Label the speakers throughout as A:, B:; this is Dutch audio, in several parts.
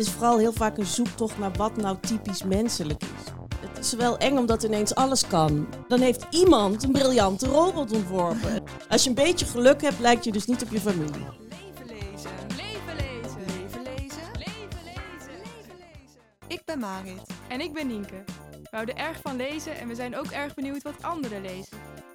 A: is vooral heel vaak een zoektocht naar wat nou typisch menselijk is. Het is wel eng omdat ineens alles kan. Dan heeft iemand een briljante robot ontworpen. Als je een beetje geluk hebt, lijkt je dus niet op je familie.
B: Leven lezen. Leven lezen. Leven lezen. Leven lezen. Leven lezen.
C: Ik ben Marit.
D: En ik ben Nienke. We houden erg van lezen en we zijn ook erg benieuwd wat anderen lezen.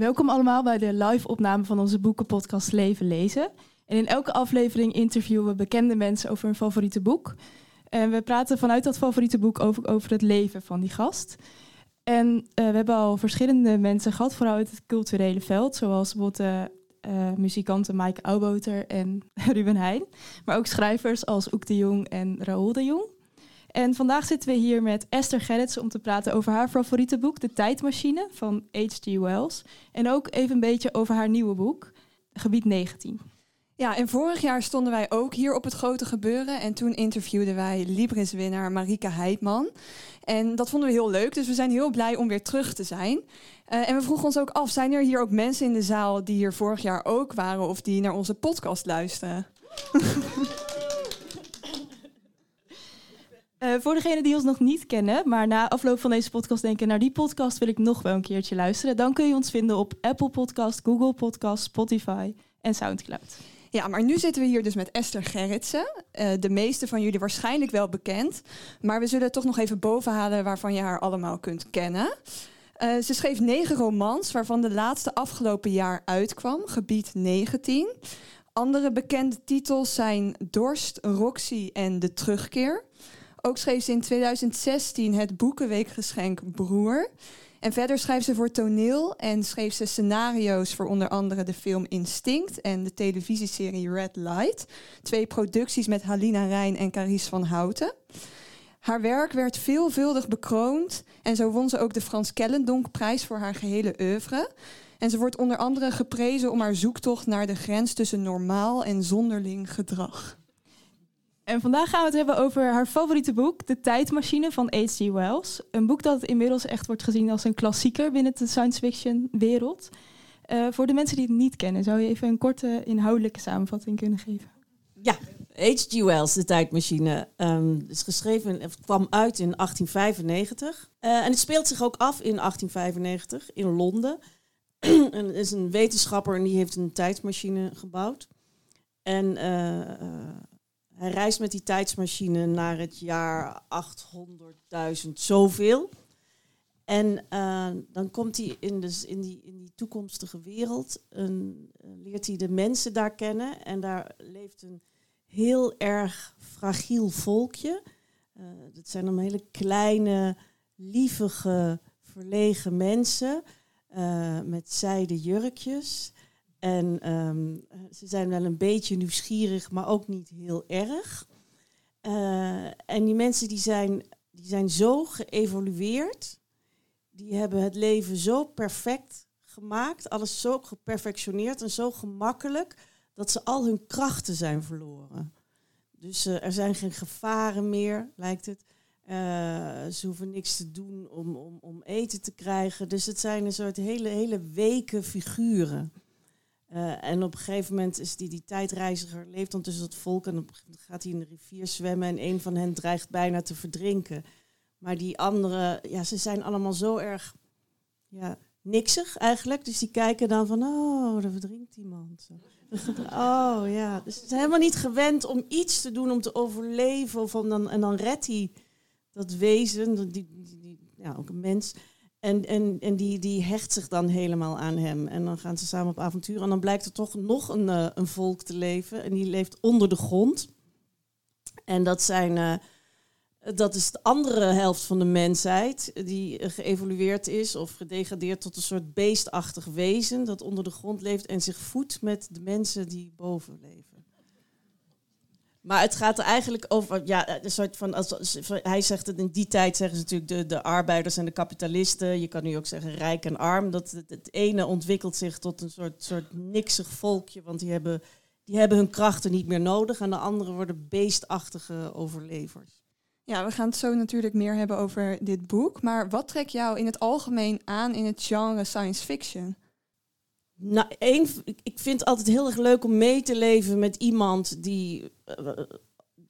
E: Welkom allemaal bij de live opname van onze boekenpodcast Leven Lezen. En in elke aflevering interviewen we bekende mensen over hun favoriete boek. En we praten vanuit dat favoriete boek over, over het leven van die gast. En eh, we hebben al verschillende mensen gehad, vooral uit het culturele veld, zoals bijvoorbeeld de eh, muzikanten Mike Auwboter en Ruben Heijn. Maar ook schrijvers als Oek de Jong en Raoul de Jong. En vandaag zitten we hier met Esther Gerritsen om te praten over haar favoriete boek, De Tijdmachine van H.G. Wells. En ook even een beetje over haar nieuwe boek, Gebied 19.
C: Ja, en vorig jaar stonden wij ook hier op het grote gebeuren. En toen interviewden wij Libris-winnaar Marika Heidman. En dat vonden we heel leuk, dus we zijn heel blij om weer terug te zijn. Eh, en we vroegen ons ook af, zijn er hier ook mensen in de zaal die hier vorig jaar ook waren... of die naar onze podcast luisteren?
E: Eh, voor degenen die ons nog niet kennen, maar na afloop van deze podcast denken... naar die podcast wil ik nog wel een keertje luisteren... dan kun je ons vinden op Apple Podcast, Google Podcast, Spotify en Soundcloud.
C: Ja, maar nu zitten we hier dus met Esther Gerritsen. Eh, de meeste van jullie waarschijnlijk wel bekend. Maar we zullen toch nog even bovenhalen waarvan je haar allemaal kunt kennen. Eh, ze schreef negen romans, waarvan de laatste afgelopen jaar uitkwam, Gebied 19. Andere bekende titels zijn Dorst, Roxy en De Terugkeer. Ook schreef ze in 2016 het boekenweekgeschenk Broer. En verder schrijft ze voor toneel en schreef ze scenario's voor onder andere de film Instinct en de televisieserie Red Light. Twee producties met Halina Rijn en Carice van Houten. Haar werk werd veelvuldig bekroond en zo won ze ook de Frans Kellendonkprijs voor haar gehele oeuvre. En ze wordt onder andere geprezen om haar zoektocht naar de grens tussen normaal en zonderling gedrag.
E: En vandaag gaan we het hebben over haar favoriete boek, De Tijdmachine van H.G. Wells. Een boek dat inmiddels echt wordt gezien als een klassieker binnen de science fiction wereld. Eh, voor de mensen die het niet kennen, zou je even een korte inhoudelijke samenvatting kunnen geven?
A: Ja, H.G. Wells, De Tijdmachine, ehm, is geschreven, het kwam uit in 1895. Eh, en het speelt zich ook af in 1895 in Londen. en er is een wetenschapper en die heeft een tijdmachine gebouwd. En eh, hij reist met die tijdsmachine naar het jaar 800.000 zoveel. En eh, dan komt hij in, dus in, die, in die toekomstige wereld, een, eh, leert hij de mensen daar kennen. En daar leeft een heel erg fragiel volkje. Eh, dat zijn dan hele kleine, lievige, verlegen mensen met zijden jurkjes. En ehm, eh, ze zijn wel een beetje nieuwsgierig, maar ook niet heel erg. Eh, en die mensen die zijn, die zijn zo geëvolueerd. Die hebben het leven zo perfect gemaakt. Alles zo geperfectioneerd en zo gemakkelijk. Dat ze al hun krachten zijn verloren. Dus eh, er zijn geen gevaren meer, lijkt het. Ze hoeven niks te doen om, om, om eten te krijgen. Dus het zijn een soort hele, hele weke figuren. Eh, en op een gegeven moment is die, die tijdreiziger, leeft dan tussen het volk en moment gaat hij in de rivier zwemmen en een van hen dreigt bijna te verdrinken. Maar die anderen, ja, ze zijn allemaal zo erg ja, niksig eigenlijk. Dus die kijken dan van, oh, er verdrinkt iemand. Oh ja, dus ze zijn helemaal niet gewend om iets te doen om te overleven. Of dan, en dan redt hij dat wezen, die, die, die, ja, ook een mens. En, en, en die, die hecht zich dan helemaal aan hem. En dan gaan ze samen op avontuur. En dan blijkt er toch nog een, eh, een volk te leven. En die leeft onder de grond. En dat zijn, eh, Dat is de andere helft van de mensheid, die eh, geëvolueerd is of gedegradeerd tot een soort beestachtig wezen dat onder de grond leeft en zich voedt met de mensen die boven leven. Maar het gaat er eigenlijk over, ja, een soort van, als, hij zegt het in die tijd zeggen ze natuurlijk de, de arbeiders en de kapitalisten. Je kan nu ook zeggen rijk en arm. Dat het, ene ontwikkelt zich tot een soort, soort niksig volkje, want die hebben, die hebben hun krachten niet meer nodig. En de anderen worden beestachtige overlevers.
C: Ja, we gaan het zo natuurlijk meer hebben over dit boek. Maar wat trekt jou in het algemeen aan in het genre science fiction?
A: Nou, één, ik vind het altijd heel erg leuk om mee te leven met iemand die, eh,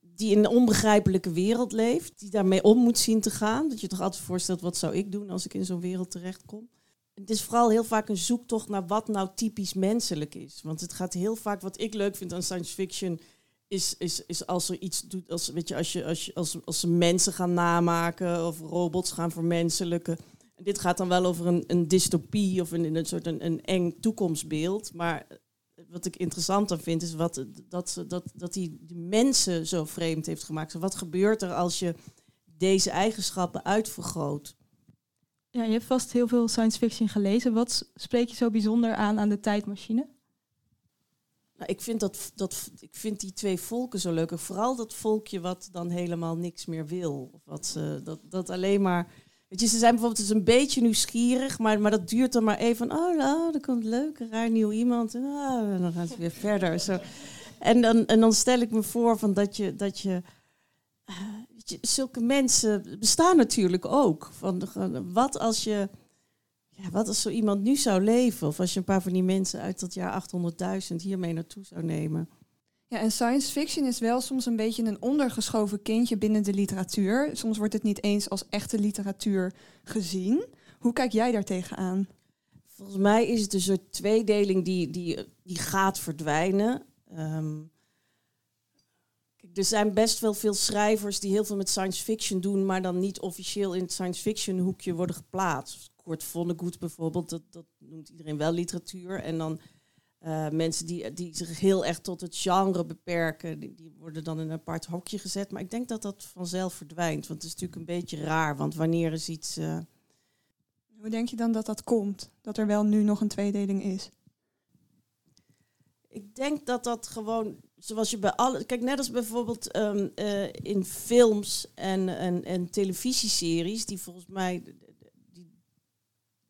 A: die in een onbegrijpelijke wereld leeft. Die daarmee om moet zien te gaan. Dat je toch altijd voorstelt, wat zou ik doen als ik in zo'n wereld terechtkom? Het is vooral heel vaak een zoektocht naar wat nou typisch menselijk is. Want het gaat heel vaak, wat ik leuk vind aan science fiction, is, is, is als er iets doet, als, weet je, als, je, als, je, als, als ze mensen gaan namaken of robots gaan vermenselijken. Dit gaat dan wel over een, een dystopie of een, een soort een, een eng toekomstbeeld. Maar wat ik interessant aan vind, is wat, dat, ze- dat, dat die, die mensen zo vreemd heeft gemaakt. Wat gebeurt er als je deze eigenschappen uitvergroot?
E: Ja, je hebt vast heel veel science fiction gelezen. Wat s- spreekt je zo bijzonder aan aan de tijdmachine?
A: Nou, ik, vind dat, dat, ik vind die twee volken zo leuk. En Vooral dat volkje wat dan helemaal niks meer wil. Of wat ze, dat, dat alleen maar... Weet je, ze zijn bijvoorbeeld dus een beetje nieuwsgierig, maar, maar dat duurt dan maar even. van, Oh, nou, er komt leuk, raar nieuw iemand. En, ah, dan gaan ze weer verder. Zo. En, dan, en dan stel ik me voor van dat je... Dat je eh, zulke mensen bestaan natuurlijk ook. Van, wat als je... Ja, wat als zo iemand nu zou leven? Of als je een paar van die mensen uit dat jaar 800.000 hiermee naartoe zou nemen?
C: Ja, en science fiction is wel soms een beetje een ondergeschoven kindje binnen de literatuur. Soms wordt het niet eens als echte literatuur gezien. Hoe kijk jij daar tegenaan?
A: Volgens mij is het een soort tweedeling die, die, die gaat verdwijnen. Ehm, er zijn best wel veel schrijvers die heel veel met science fiction doen, maar dan niet officieel in het science fiction hoekje worden geplaatst. Kurt Vonnegut bijvoorbeeld, dat, dat noemt iedereen wel literatuur. En dan eh, mensen die, die zich heel erg tot het genre beperken, die, die worden dan in een apart hokje gezet. Maar ik denk dat dat vanzelf verdwijnt, want het is natuurlijk een beetje raar. Want wanneer is iets... eh,
C: Hoe denk je dan dat dat komt? Dat er wel nu nog een tweedeling is?
A: Ik denk dat dat gewoon, zoals je bij alle. Kijk, net als bijvoorbeeld ehm, eh, in films en, en, en televisieseries, die volgens mij. Die,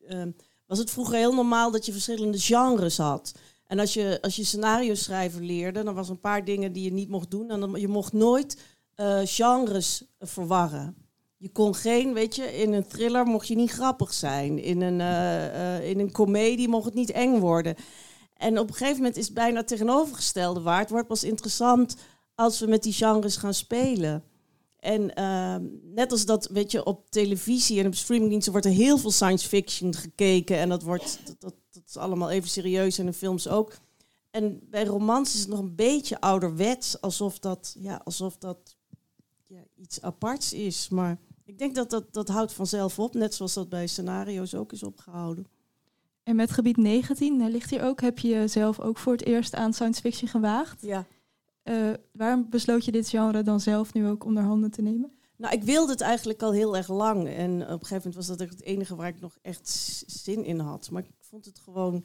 A: ehm, was het vroeger heel normaal dat je verschillende genres had. En als je, als je scenario schrijver leerde, dan was er een paar dingen die je niet mocht doen. En dan, je mocht nooit eh, genres verwarren. Je kon geen, weet je, in een thriller mocht je niet grappig zijn. In een, eh, in een comedie mocht het niet eng worden. En op een gegeven moment is het bijna het tegenovergestelde waar. Het wordt pas interessant als we met die genres gaan spelen. En ehm, net als dat, weet je, op televisie en op streamingdiensten wordt er heel veel science fiction gekeken. En dat, wordt, dat is allemaal even serieus en in films ook. En bij romans is het nog een beetje ouderwets, alsof dat, ja, alsof dat ja, iets aparts is. Maar ik denk dat, dat dat houdt vanzelf op, net zoals dat bij scenario's ook is opgehouden.
E: En met gebied 19, daar ligt hier ook, heb je jezelf ook voor het eerst aan science fiction gewaagd.
A: Ja.
E: Eh, waarom besloot je dit genre dan zelf nu ook onder handen te nemen?
A: Nou, ik wilde het eigenlijk al heel erg lang. En op een gegeven moment was dat echt het enige waar ik nog echt zin in had. Maar ik vond het gewoon.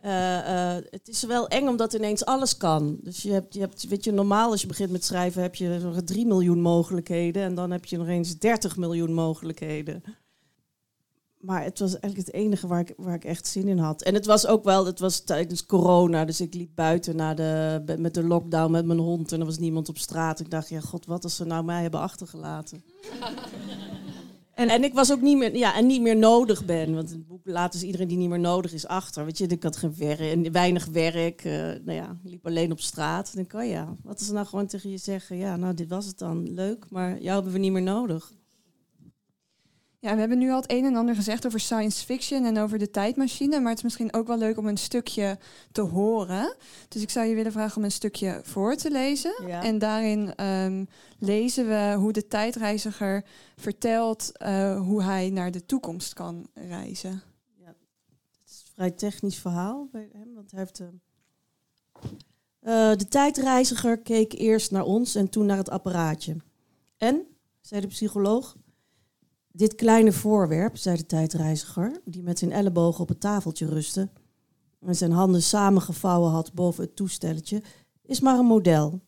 A: eh, eh, het is wel eng omdat ineens alles kan. Dus je hebt, je hebt, weet je, normaal als je begint met schrijven heb je zo'n 3 miljoen mogelijkheden. En dan heb je nog eens 30 miljoen mogelijkheden. Maar het was eigenlijk het enige waar ik, waar ik echt zin in had. En het was ook wel, het was tijdens corona. Dus ik liep buiten naar de, met de lockdown met mijn hond. En er was niemand op straat. Ik dacht, ja, god, wat als ze nou mij hebben achtergelaten. En, en ik was ook niet meer, ja, en niet meer nodig ben. Want het boek laten ze iedereen die niet meer nodig is achter. Weet je, ik had geen werk, weinig werk. eh, nou ja, liep alleen op straat. Dan kan ja, wat ze nou gewoon tegen je zeggen... Ja, nou, dit was het dan. Leuk, maar jou hebben we niet meer nodig.
C: Ja, we hebben nu al het een en ander gezegd over science fiction en over de tijdmachine. Maar het is misschien ook wel leuk om een stukje te horen. Dus ik zou je willen vragen om een stukje voor te lezen.
A: Ja.
C: En daarin ehm, lezen we hoe de tijdreiziger vertelt eh, hoe hij naar de toekomst kan reizen.
A: Ja, het is een vrij technisch verhaal bij hem, want hij heeft... eh, de tijdreiziger keek eerst naar ons en toen naar het apparaatje. En? zei de psycholoog. Dit kleine voorwerp, zei de tijdreiziger, die met zijn ellebogen op het tafeltje rustte en zijn handen samengevouwen had boven het toestelletje, is maar een model.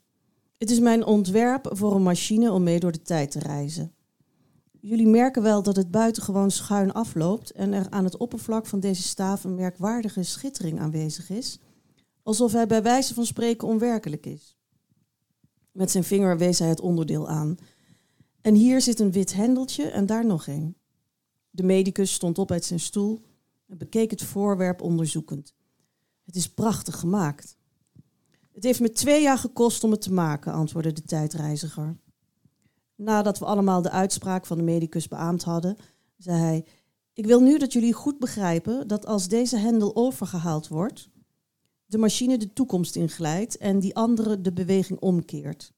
A: Het is mijn ontwerp voor een machine om mee door de tijd te reizen. Jullie merken wel dat het buitengewoon schuin afloopt en er aan het oppervlak van deze staaf een merkwaardige schittering aanwezig is, alsof hij bij wijze van spreken onwerkelijk is. Met zijn vinger wees hij het onderdeel aan. En hier zit een wit hendeltje en daar nog een. De medicus stond op uit zijn stoel en bekeek het voorwerp onderzoekend. Het is prachtig gemaakt. Het heeft me twee jaar gekost om het te maken, antwoordde de tijdreiziger. Nadat we allemaal de uitspraak van de medicus beaamd hadden, zei hij: Ik wil nu dat jullie goed begrijpen dat als deze hendel overgehaald wordt, de machine de toekomst inglijdt en die andere de beweging omkeert.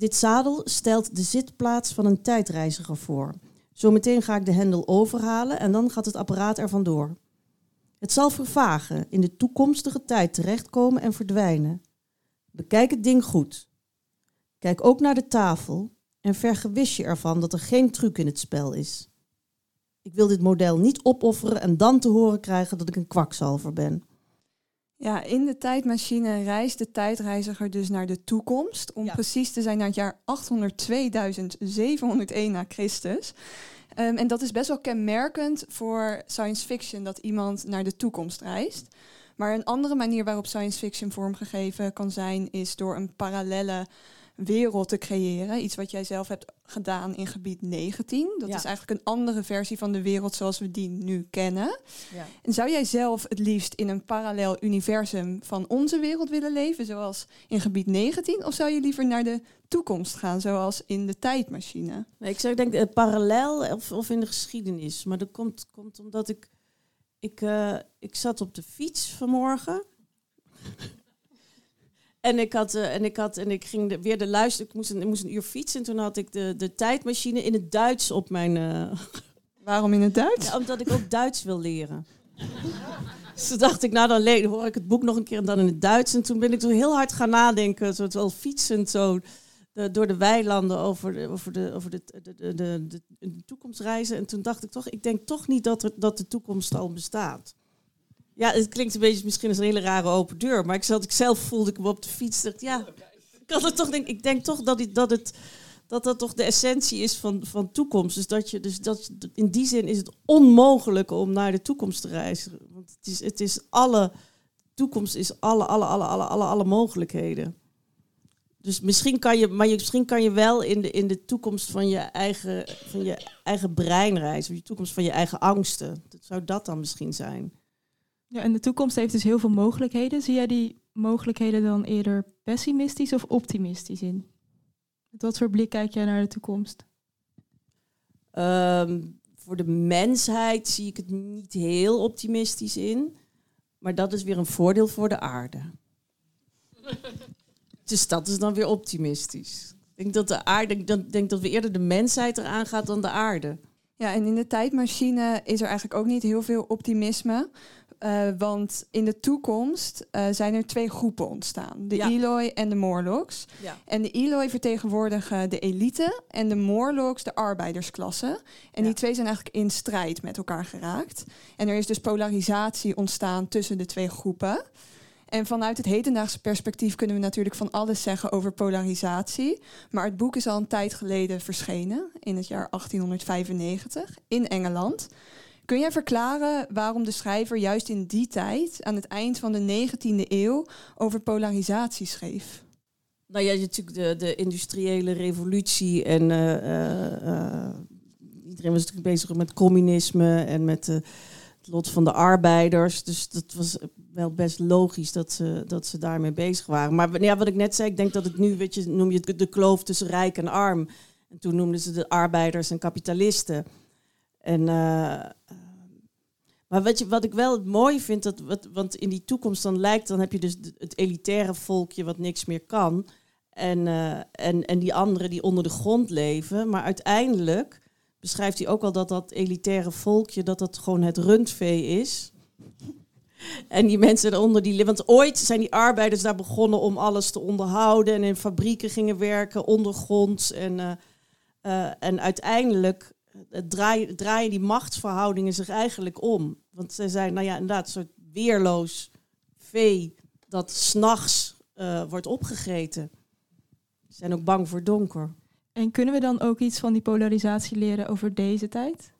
A: Dit zadel stelt de zitplaats van een tijdreiziger voor. Zometeen ga ik de hendel overhalen en dan gaat het apparaat er vandoor. Het zal vervagen, in de toekomstige tijd terechtkomen en verdwijnen. Bekijk het ding goed. Kijk ook naar de tafel en vergewis je ervan dat er geen truc in het spel is. Ik wil dit model niet opofferen en dan te horen krijgen dat ik een kwakzalver ben.
C: Ja, in de tijdmachine reist de tijdreiziger dus naar de toekomst. Om
A: Ja.
C: precies te zijn naar het jaar 802.701 na Christus. Ehm, en dat is best wel kenmerkend voor science fiction, dat iemand naar de toekomst reist. Maar een andere manier waarop science fiction vormgegeven kan zijn, is door een parallelle wereld te creëren. Iets wat jij zelf hebt gedaan in gebied 19. Dat
A: Ja.
C: is eigenlijk een andere versie van de wereld zoals we die nu kennen.
A: Ja.
C: En zou jij zelf het liefst in een parallel universum van onze wereld willen leven, zoals in gebied 19? Of zou je liever naar de toekomst gaan, zoals in de tijdmachine?
A: Nee, ik zou denken eh, parallel of, of in de geschiedenis. Maar dat komt, komt omdat ik. Ik, eh, ik zat op de fiets vanmorgen. En ik had eh, en ik had en ik ging de, weer de luister. Ik moest, een, ik moest een uur fietsen. En toen had ik de, de tijdmachine in het Duits op mijn. eh,
C: Waarom in het Duits?
A: ja, omdat ik ook Duits wil leren. Dus toen dacht ik, nou dan le- hoor ik het boek nog een keer en dan in het Duits. En toen ben ik zo heel hard gaan nadenken, zo wel fietsend zo de- door de weilanden over de, over de, over de, de, de, de toekomst reizen. En toen dacht ik toch, ik denk toch niet dat, er, dat de toekomst al bestaat. Ja, het klinkt een beetje misschien als een hele rare open deur, maar ik, zat, ik zelf voelde ik me op de fiets. Dacht, ja, ik had het toch denk, ik denk toch dat, dat het dat dat toch de essentie is van, van toekomst. Dus dat je, dus dat, in die zin is het onmogelijk om naar de toekomst te reizen. Want het is, het is alle, toekomst is alle, alle, alle, alle, alle, alle mogelijkheden. Dus misschien kan je, maar je, misschien kan je wel in de, in de toekomst van je, eigen, van je eigen brein reizen. Of je toekomst van je eigen angsten. Dat zou dat dan misschien zijn.
E: Ja, en de toekomst heeft dus heel veel mogelijkheden. Zie jij die mogelijkheden dan eerder pessimistisch of optimistisch in? Met wat voor blik kijk jij naar de toekomst?
A: Ehm, voor de mensheid zie ik het niet heel optimistisch in. Maar dat is weer een voordeel voor de aarde. dus dat is dan weer optimistisch. Ik denk dat, de aarde, denk dat we eerder de mensheid eraan gaat dan de aarde.
C: Ja, en in de tijdmachine is er eigenlijk ook niet heel veel optimisme. Eh, want in de toekomst eh, zijn er twee groepen ontstaan. De
A: Ja.
C: Eloi en de Morlocks.
A: Ja.
C: En de Eloi vertegenwoordigen de elite en de Morlocks de arbeidersklasse. En
A: Ja.
C: die twee zijn eigenlijk in strijd met elkaar geraakt. En er is dus polarisatie ontstaan tussen de twee groepen. En vanuit het hedendaagse perspectief kunnen we natuurlijk van alles zeggen over polarisatie. Maar het boek is al een tijd geleden verschenen, in het jaar 1895, in Engeland. Kun jij verklaren waarom de schrijver juist in die tijd, aan het eind van de 19e eeuw, over polarisatie schreef?
A: Nou ja, natuurlijk de, de industriële revolutie en eh, eh, eh, iedereen was natuurlijk bezig met communisme en met het lot van de arbeiders. Dus dat was wel best logisch dat ze, dat ze daarmee bezig waren. Maar ja, wat ik net zei, ik denk dat het nu, weet je, noem je het de kloof tussen rijk en arm. En toen noemden ze de arbeiders en kapitalisten. En, maar wat, je, wat ik wel het mooie vind, dat, wat, want in die toekomst dan lijkt, dan heb je dus het elitaire volkje wat niks meer kan. En, eh, en, en die anderen die onder de grond leven. Maar uiteindelijk beschrijft hij ook al dat dat elitaire volkje, dat dat gewoon het rundvee is. En die mensen daaronder, die, want ooit zijn die arbeiders daar begonnen om alles te onderhouden en in fabrieken gingen werken, ondergronds. En, eh, Eh, en uiteindelijk eh, draaien, draaien die machtsverhoudingen zich eigenlijk om. Want ze zijn, nou ja, inderdaad, een soort weerloos vee dat s'nachts eh wordt opgegeten. Ze zijn ook bang voor donker.
E: En kunnen we dan ook iets van die polarisatie leren over deze tijd?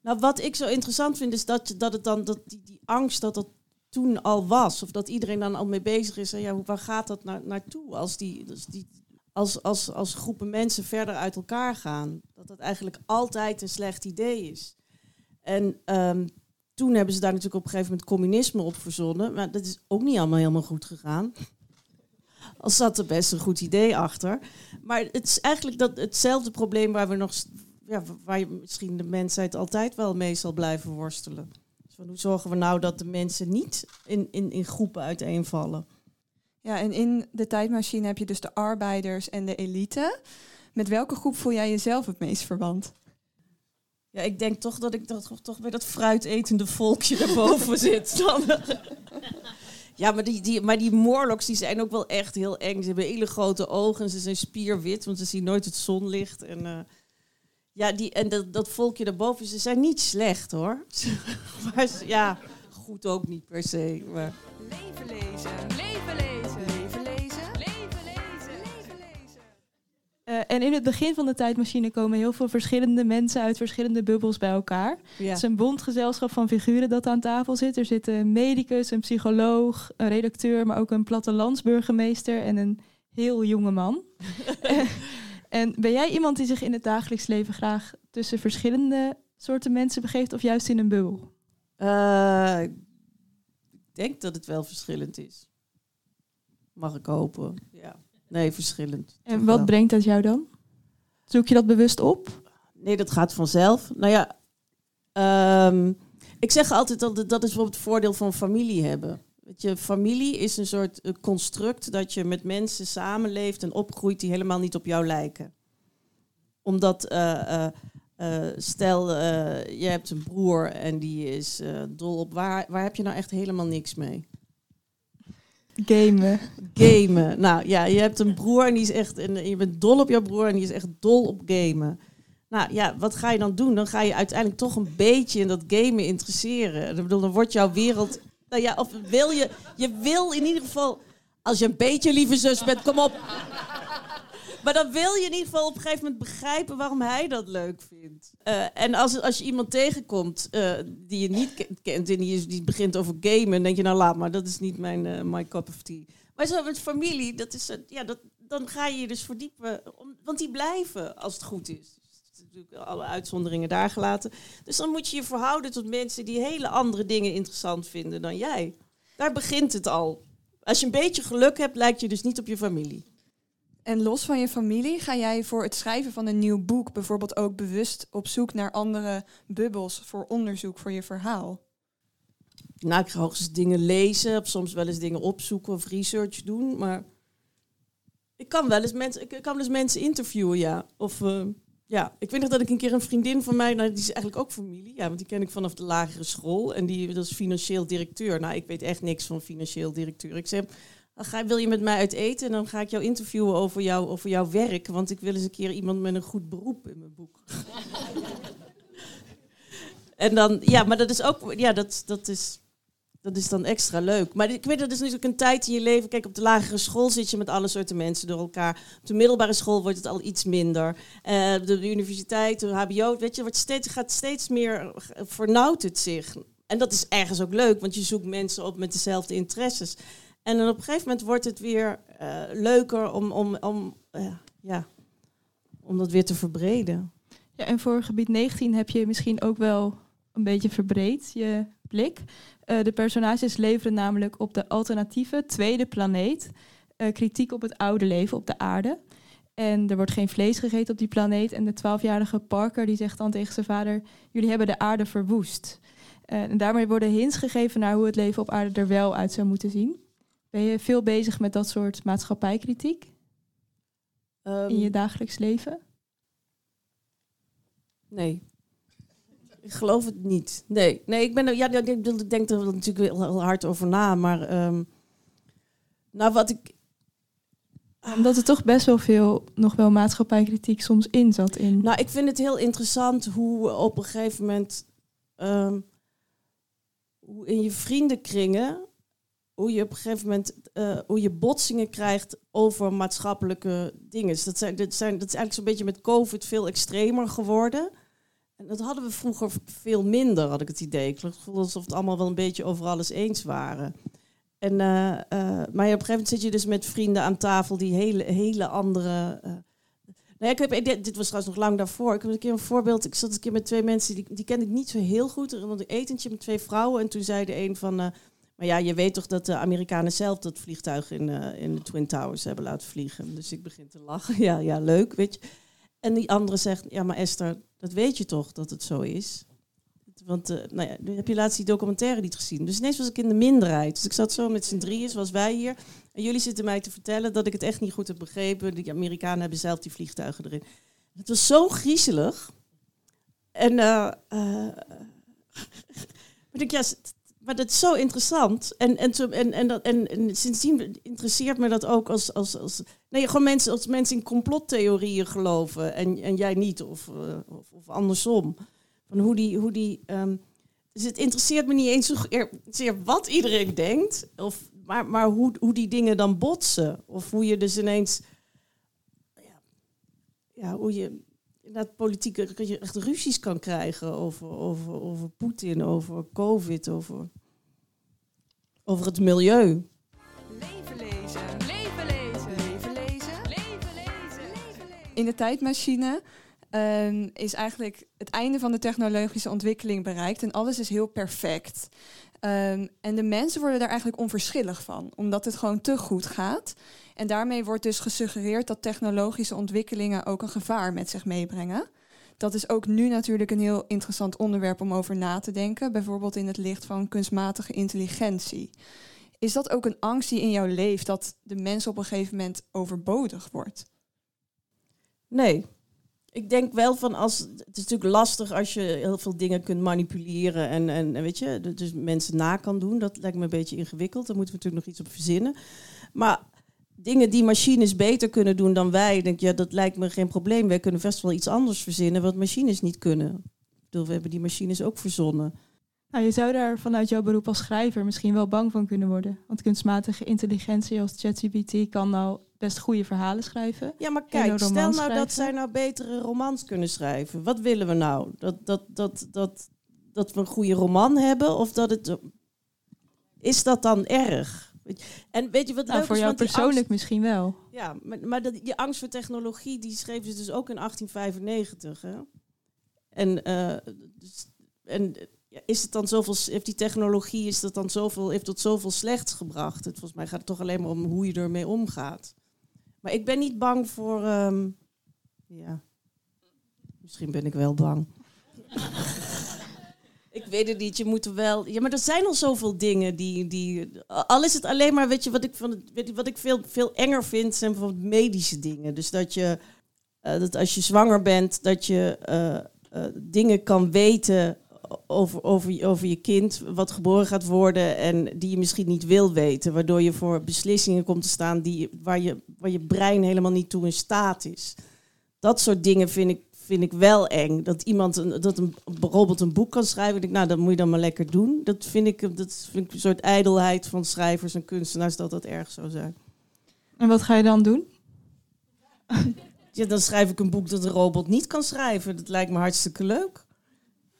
A: Nou, wat ik zo interessant vind, is dat, dat het dan, dat die, die angst dat dat toen al was. Of dat iedereen dan al mee bezig is. En ja, waar gaat dat naar, naartoe als, die, als, die, als, als, als groepen mensen verder uit elkaar gaan? Dat dat eigenlijk altijd een slecht idee is. En ehm, toen hebben ze daar natuurlijk op een gegeven moment communisme op verzonnen. Maar dat is ook niet allemaal helemaal goed gegaan. Al zat er best een goed idee achter. Maar het is eigenlijk dat, hetzelfde probleem waar we nog ja, waar misschien de mensheid altijd wel mee zal blijven worstelen. Dus hoe zorgen we nou dat de mensen niet in, in, in groepen uiteenvallen?
C: Ja, en in de tijdmachine heb je dus de arbeiders en de elite. Met welke groep voel jij jezelf het meest verwant?
A: Ja, ik denk toch dat ik dat, toch bij dat fruitetende volkje daarboven zit. Dan. Ja, maar die, die, maar die Morlocks die zijn ook wel echt heel eng. Ze hebben hele grote ogen en ze zijn spierwit, want ze zien nooit het zonlicht. En, eh, ja, die, en dat, dat volkje daarboven, ze zijn niet slecht hoor. maar ja, goed ook niet per se. Maar.
B: Leven lezen. Leven lezen.
E: Eh, en in het begin van de tijdmachine komen heel veel verschillende mensen uit verschillende bubbels bij elkaar.
A: Ja.
E: Het is een bond gezelschap van figuren dat aan tafel zit. Er zit een medicus, een psycholoog, een redacteur, maar ook een plattelandsburgemeester en een heel jonge man. en ben jij iemand die zich in het dagelijks leven graag tussen verschillende soorten mensen begeeft of juist in een bubbel?
A: Eh, ik denk dat het wel verschillend is. Mag ik hopen. Ja. Nee, verschillend.
E: En wat brengt dat jou dan? Zoek je dat bewust op?
A: Nee, dat gaat vanzelf. Nou ja, ehm, ik zeg altijd dat dat is bijvoorbeeld het voordeel van familie hebben. Weet je, familie is een soort construct dat je met mensen samenleeft en opgroeit die helemaal niet op jou lijken. Omdat, eh, eh, eh, stel, je hebt een broer en die is dol op... Waar, waar heb je nou echt helemaal niks mee?
E: Gamen.
A: Gamen. Nou ja, je hebt een broer en die is echt. En je bent dol op jouw broer en die is echt dol op gamen. Nou ja, wat ga je dan doen? Dan ga je uiteindelijk toch een beetje in dat gamen interesseren. Ik bedoel, dan wordt jouw wereld. Nou ja, of wil je. Je wil in ieder geval. Als je een beetje lieve zus bent, kom op. Maar dan wil je in ieder geval op een gegeven moment begrijpen waarom hij dat leuk vindt. Eh, en als, als je iemand tegenkomt eh, die je niet ke- kent en die, is, die begint over gamen, dan denk je nou laat maar, dat is niet mijn eh, my cup of tea. Maar zo met familie, dat is, ja, dat, dan ga je je dus verdiepen, om, want die blijven als het goed is. Dus natuurlijk alle uitzonderingen daar gelaten. Dus dan moet je je verhouden tot mensen die hele andere dingen interessant vinden dan jij. Daar begint het al. Als je een beetje geluk hebt, lijkt je dus niet op je familie.
C: En los van je familie, ga jij voor het schrijven van een nieuw boek bijvoorbeeld ook bewust op zoek naar andere bubbels voor onderzoek voor je verhaal?
A: Nou, ik ga hoogstens dingen lezen, of soms wel eens dingen opzoeken of research doen. Maar ik kan wel eens mensen, ik kan wel eens mensen interviewen, ja. Of eh, ja, ik weet nog dat ik een keer een vriendin van mij, nou, die is eigenlijk ook familie, ja, want die ken ik vanaf de lagere school en die dat is financieel directeur. Nou, ik weet echt niks van financieel directeur. Ik zeg, ga, wil je met mij uit eten en dan ga ik jou interviewen over, jou, over jouw werk, want ik wil eens een keer iemand met een goed beroep in mijn boek. en dan, ja, maar dat is ook, ja, dat, dat is. Dat is dan extra leuk. Maar ik weet, dat is natuurlijk een tijd in je leven. Kijk, op de lagere school zit je met alle soorten mensen door elkaar. Op de middelbare school wordt het al iets minder. De, de universiteit, de HBO, weet je, wordt steeds, gaat steeds meer, eh, vernauwt het zich. En dat is ergens ook leuk, want je zoekt mensen op met dezelfde interesses. En dan op een gegeven moment wordt het weer eh, leuker om, om, om, eh, ja, om dat weer te verbreden.
E: Ja, en voor gebied 19 heb je misschien ook wel een beetje verbreed je blik. Eh, de personages leveren namelijk op de alternatieve tweede planeet kritiek op het oude leven op de aarde. En er wordt geen vlees gegeten op die planeet. En de 12-jarige Parker die zegt dan tegen zijn vader: Jullie hebben de aarde verwoest. En daarmee worden hints gegeven naar hoe het leven op aarde er wel uit zou moeten zien. Ben je veel bezig met dat soort maatschappijkritiek
A: Ehm,
E: in je dagelijks leven?
A: Nee. Ik geloof het niet. Nee, nee ik, ben, er- ja, ik, denk- ik denk er natuurlijk heel, hard over na. Maar ehm, nou, wat ik.
E: Omdat er toch best wel veel nog wel maatschappijkritiek soms in zat. In.
A: Nou, ik vind het heel interessant hoe op een gegeven moment... ehm, hoe in je vriendenkringen... hoe je op een gegeven moment... eh, hoe je botsingen krijgt over maatschappelijke dingen. Dus dat, zijn, dat, zijn, dat is eigenlijk zo'n beetje met COVID veel extremer geworden... En dat hadden we vroeger veel minder, had ik het idee. Ik voelde alsof het allemaal wel een beetje over alles eens waren. En, eh, eh, maar op een gegeven moment zit je dus met vrienden aan tafel die hele, hele andere. eh, nou ja, ik heb, dit, dit was trouwens nog lang daarvoor. Ik heb een keer een voorbeeld. Ik zat een keer met twee mensen, die, die kende ik niet zo heel goed. Er was een etentje met twee vrouwen. En toen zei de een van. Maar ja, je weet toch dat de Amerikanen zelf dat vliegtuig in, eh, in de Twin Towers hebben laten vliegen. Dus ik begin te lachen. Ja, ja, leuk, weet je. En die andere zegt, ja, maar Esther, dat weet je toch dat het zo is? Want eh, nou ja, heb je laatst die documentaire niet gezien. Dus ineens was ik in de minderheid. Dus ik zat zo met z'n drieën, zoals wij hier. En jullie zitten mij te vertellen dat ik het echt niet goed heb begrepen. Die Amerikanen hebben zelf die vliegtuigen erin. Het was zo griezelig. En, eh, maar ik, ja, maar dat is zo interessant. En, en, en, en, en, en sindsdien interesseert me dat ook als, als, als, nee, gewoon mensen, als mensen in complottheorieën geloven en, en jij niet, of, eh, of, of andersom. Van hoe die, hoe die, ehm, dus het interesseert me niet eens zozeer wat iedereen denkt, of, maar, maar hoe, hoe die dingen dan botsen. Of hoe je dus ineens, ja, ja hoe je inderdaad politieke, dat je echt ruzies kan krijgen over, over, over Poetin, over COVID, over, over het milieu.
B: Leven lezen. Leven lezen. Leven lezen. Leven lezen. Leven lezen.
C: In de tijdmachine ehm, is eigenlijk het einde van de technologische ontwikkeling bereikt en alles is heel perfect. Ehm, en de mensen worden daar eigenlijk onverschillig van, omdat het gewoon te goed gaat. En daarmee wordt dus gesuggereerd dat technologische ontwikkelingen ook een gevaar met zich meebrengen. Dat is ook nu natuurlijk een heel interessant onderwerp om over na te denken, bijvoorbeeld in het licht van kunstmatige intelligentie. Is dat ook een angst die in jou leeft, dat de mens op een gegeven moment overbodig wordt?
A: Nee. Ik denk wel van als. Het is natuurlijk lastig als je heel veel dingen kunt manipuleren en, en, en weet je, dus mensen na kan doen. Dat lijkt me een beetje ingewikkeld. Daar moeten we natuurlijk nog iets op verzinnen. Maar dingen die machines beter kunnen doen dan wij, denk ik, ja, dat lijkt me geen probleem. Wij kunnen best wel iets anders verzinnen wat machines niet kunnen. Ik bedoel, we hebben die machines ook verzonnen.
E: Nou, je zou daar vanuit jouw beroep als schrijver misschien wel bang van kunnen worden. Want kunstmatige intelligentie als ChatGPT kan nou best goede verhalen schrijven.
A: Ja, maar kijk, stel nou dat zij nou betere romans kunnen schrijven. Wat willen we nou? Dat, dat, dat, dat, dat we een goede roman hebben? Of dat het... Is dat dan erg? En weet je wat
E: Nou,
A: leuk
E: voor
A: is?
E: jou persoonlijk
A: angst-
E: misschien wel.
A: ja, maar, maar dat, die angst voor technologie, die schreven ze dus ook in 1895. Hè? En, eh, dus, en ja, is het dan zoveel, heeft die technologie, is dat dan zoveel, heeft dat zoveel slechts gebracht? Het, volgens mij gaat het toch alleen maar om hoe je ermee omgaat. Maar ik ben niet bang voor, ehm, ja, misschien ben ik wel bang. Ik weet het niet, je moet wel... Ja, maar er zijn al zoveel dingen die... die al is het alleen maar, weet je, wat ik, van weet je, wat ik veel, veel enger vind, zijn bijvoorbeeld medische dingen. Dus dat je, eh, dat als je zwanger bent, dat je eh, eh, dingen kan weten over, over, over je kind, wat geboren gaat worden en die je misschien niet wil weten. Waardoor je voor beslissingen komt te staan die, waar, je, waar je brein helemaal niet toe in staat is. Dat soort dingen vind ik, vind ik wel eng. Dat iemand een, dat een robot een boek kan schrijven. Ik denk, nou, dat moet je dan maar lekker doen. Dat vind ik, dat vind ik een soort ijdelheid van schrijvers en kunstenaars dat dat erg zou zijn.
E: En wat ga je dan doen?
A: Ja, dan schrijf ik een boek dat een robot niet kan schrijven. Dat lijkt me hartstikke leuk.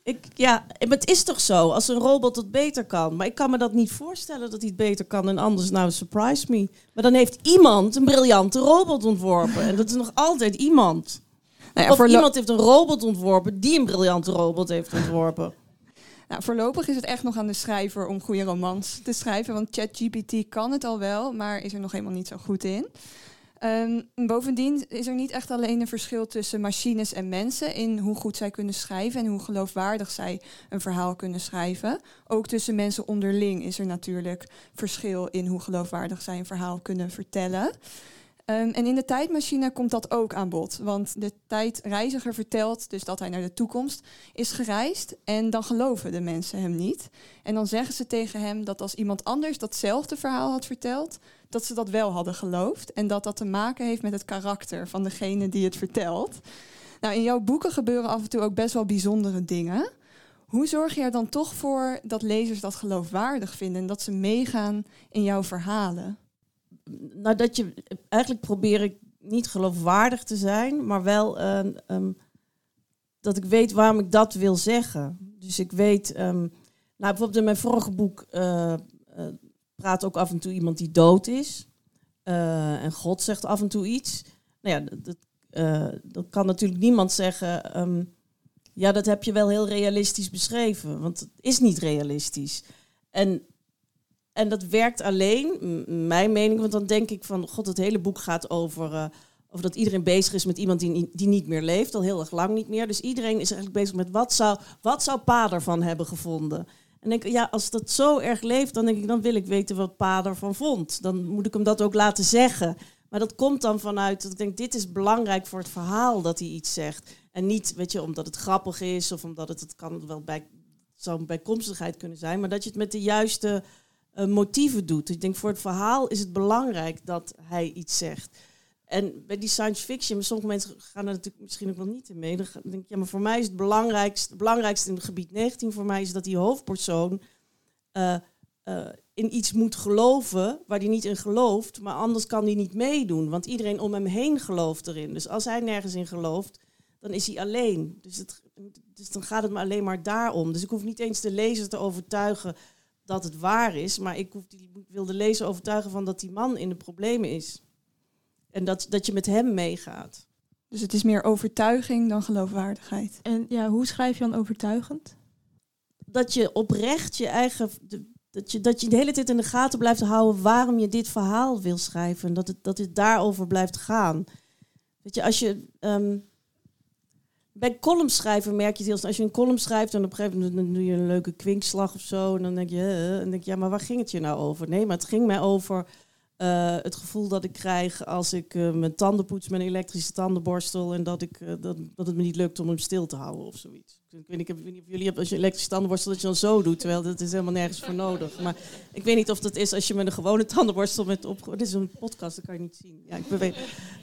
A: Ik, ja, maar het is toch zo, als een robot het beter kan. Maar ik kan me dat niet voorstellen dat hij het beter kan en anders nou surprise me. Maar dan heeft iemand een briljante robot ontworpen. En dat is nog altijd iemand.
C: Nou ja,
A: iemand heeft een robot ontworpen die een briljante robot heeft ontworpen.
C: Nou, voorlopig is het echt nog aan de schrijver om goede romans te schrijven. Want ChatGPT kan het al wel, maar is er nog helemaal niet zo goed in. Ehm, bovendien is er niet echt alleen een verschil tussen machines en mensen in hoe goed zij kunnen schrijven en hoe geloofwaardig zij een verhaal kunnen schrijven. Ook tussen mensen onderling is er natuurlijk verschil in hoe geloofwaardig zij een verhaal kunnen vertellen. Ehm, en in de tijdmachine komt dat ook aan bod. Want de tijdreiziger vertelt dus dat hij naar de toekomst is gereisd. En dan geloven de mensen hem niet. En dan zeggen ze tegen hem dat als iemand anders datzelfde verhaal had verteld, dat ze dat wel hadden geloofd. En dat dat te maken heeft met het karakter van degene die het vertelt. Nou, in jouw boeken gebeuren af en toe ook best wel bijzondere dingen. Hoe zorg je er dan toch voor dat lezers dat geloofwaardig vinden en dat ze meegaan in jouw verhalen?
A: Nou, dat je eigenlijk probeer ik niet geloofwaardig te zijn, maar wel eh, ehm, dat ik weet waarom ik dat wil zeggen. Dus ik weet, ehm, nou bijvoorbeeld in mijn vorige boek eh, eh, praat ook af en toe iemand die dood is. En God zegt af en toe iets. Nou ja, dat, dat kan natuurlijk niemand zeggen. ehm, ja, dat heb je wel heel realistisch beschreven, want het is niet realistisch. En, en dat werkt alleen, mijn mening, want dan denk ik van, god, het hele boek gaat over, eh, over dat iedereen bezig is met iemand die, die niet meer leeft, al heel erg lang niet meer. Dus iedereen is eigenlijk bezig met wat zou, wat zou Pa ervan hebben gevonden. En denk ja, als dat zo erg leeft, dan denk ik, dan wil ik weten wat Pa ervan vond. Dan moet ik hem dat ook laten zeggen. Maar dat komt dan vanuit dat ik denk, dit is belangrijk voor het verhaal dat hij iets zegt. En niet, weet je, omdat het grappig is of omdat het, het kan wel bij, zou bijkomstigheid kunnen zijn, maar dat je het met de juiste eh, motieven doet. Ik denk, voor het verhaal is het belangrijk dat hij iets zegt. En bij die science fiction, sommige mensen gaan er natuurlijk misschien ook wel niet in mee. Dan denk ik, ja, maar voor mij is het belangrijkste, het belangrijkste in het gebied 19 voor mij is dat die hoofdpersoon eh, eh, in iets moet geloven waar hij niet in gelooft, maar anders kan hij niet meedoen, want iedereen om hem heen gelooft erin. Dus als hij nergens in gelooft, dan is hij alleen. Dus, het, dus dan gaat het me alleen maar daarom. Dus ik hoef niet eens de lezer te overtuigen dat het waar is, maar ik, hoef die, ik wil de lezer overtuigen van dat die man in de problemen is. En dat, dat je met hem meegaat.
C: Dus het is meer overtuiging dan geloofwaardigheid.
E: En ja, hoe schrijf je dan overtuigend?
A: dat je oprecht je eigen. de- dat, je, dat je de hele tijd in de gaten blijft houden waarom je dit verhaal wil schrijven. En dat het, dat het daarover blijft gaan. Weet je, als je. ehm, bij columns schrijven merk je het heel snel. Als je een column schrijft en op een gegeven moment doe je een leuke kwinkslag of zo. En dan denk je, eh, en denk je, ja, maar waar ging het je nou over? Nee, maar het ging mij over eh, het gevoel dat ik krijg als ik eh, mijn tanden poets met een elektrische tandenborstel. En dat, ik, dat, dat het me niet lukt om hem stil te houden of zoiets. Ik weet, niet, ik heb- ik weet niet of jullie hebben als je een elektrische tandenborstel dat je dan zo doet. Terwijl dat is helemaal nergens voor nodig. Maar ik weet niet of dat is als je met een gewone tandenborstel met op. Dit is een podcast, dat kan je niet zien. Ja, ik beweeg.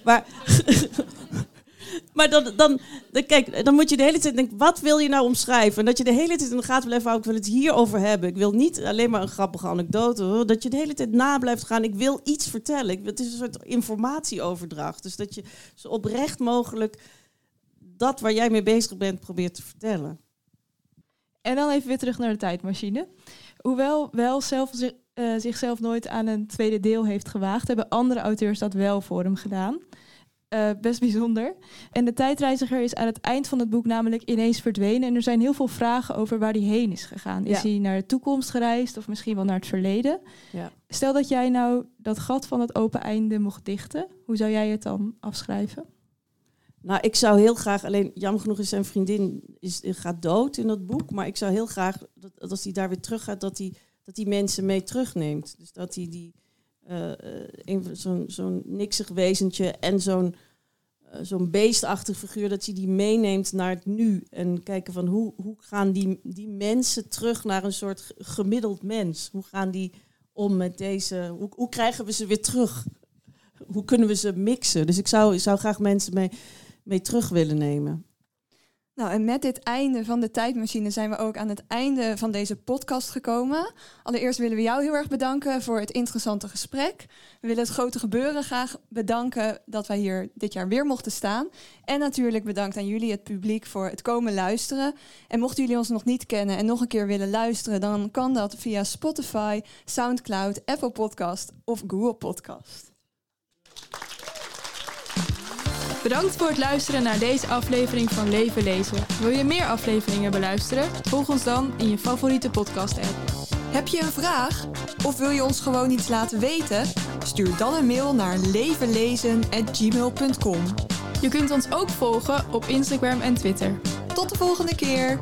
A: Maar. Maar dan, dan, dan, kijk, dan moet je de hele tijd denken, wat wil je nou omschrijven? En dat je de hele tijd in de gaten blijft houden, ik wil het hierover hebben. Ik wil niet alleen maar een grappige anekdote. Dat je de hele tijd na blijft gaan, ik wil iets vertellen. Het is een soort informatieoverdracht. Dus dat je zo oprecht mogelijk dat waar jij mee bezig bent probeert te vertellen.
E: En dan even weer terug naar de tijdmachine. Hoewel wel zelf, zi- eh, zichzelf nooit aan een tweede deel heeft gewaagd, hebben andere auteurs dat wel voor hem gedaan. Eh, best bijzonder. En de tijdreiziger is aan het eind van het boek namelijk ineens verdwenen. En er zijn heel veel vragen over waar hij heen is gegaan. Is
A: Ja.
E: hij naar de toekomst gereisd of misschien wel naar het verleden?
A: Ja.
E: Stel dat jij nou dat gat van het open einde mocht dichten. Hoe zou jij het dan afschrijven?
A: Nou, ik zou heel graag, alleen jammer genoeg is zijn vriendin is, gaat dood in dat boek. Maar ik zou heel graag, dat, dat als hij daar weer terug gaat, dat hij, dat hij mensen mee terugneemt. Dus dat hij die, eh, eh, zo'n zo'n niksig wezentje en zo'n eh, zo'n beestachtig figuur, dat hij die meeneemt naar het nu. En kijken van hoe, hoe gaan die, die mensen terug naar een soort ge- gemiddeld mens? Hoe gaan die om met deze, hoe, hoe krijgen we ze weer terug? Hoe kunnen we ze mixen? Dus ik zou, ik zou graag mensen mee, mee terug willen nemen.
C: Nou, en met dit einde van de tijdmachine zijn we ook aan het einde van deze podcast gekomen. Allereerst willen we jou heel erg bedanken voor het interessante gesprek. We willen het grote gebeuren graag bedanken dat wij hier dit jaar weer mochten staan. En natuurlijk bedankt aan jullie, het publiek, voor het komen luisteren. En mochten jullie ons nog niet kennen en nog een keer willen luisteren, dan kan dat via Spotify, SoundCloud, Apple Podcast of Google Podcast.
D: Bedankt voor het luisteren naar deze aflevering van Leven Lezen. Wil je meer afleveringen beluisteren? Volg ons dan in je favoriete podcast-app.
C: Heb je een vraag? Of wil je ons gewoon iets laten weten? Stuur dan een mail naar levenlezen.gmail.com.
D: Je kunt ons ook volgen op Instagram en Twitter.
C: Tot de volgende keer!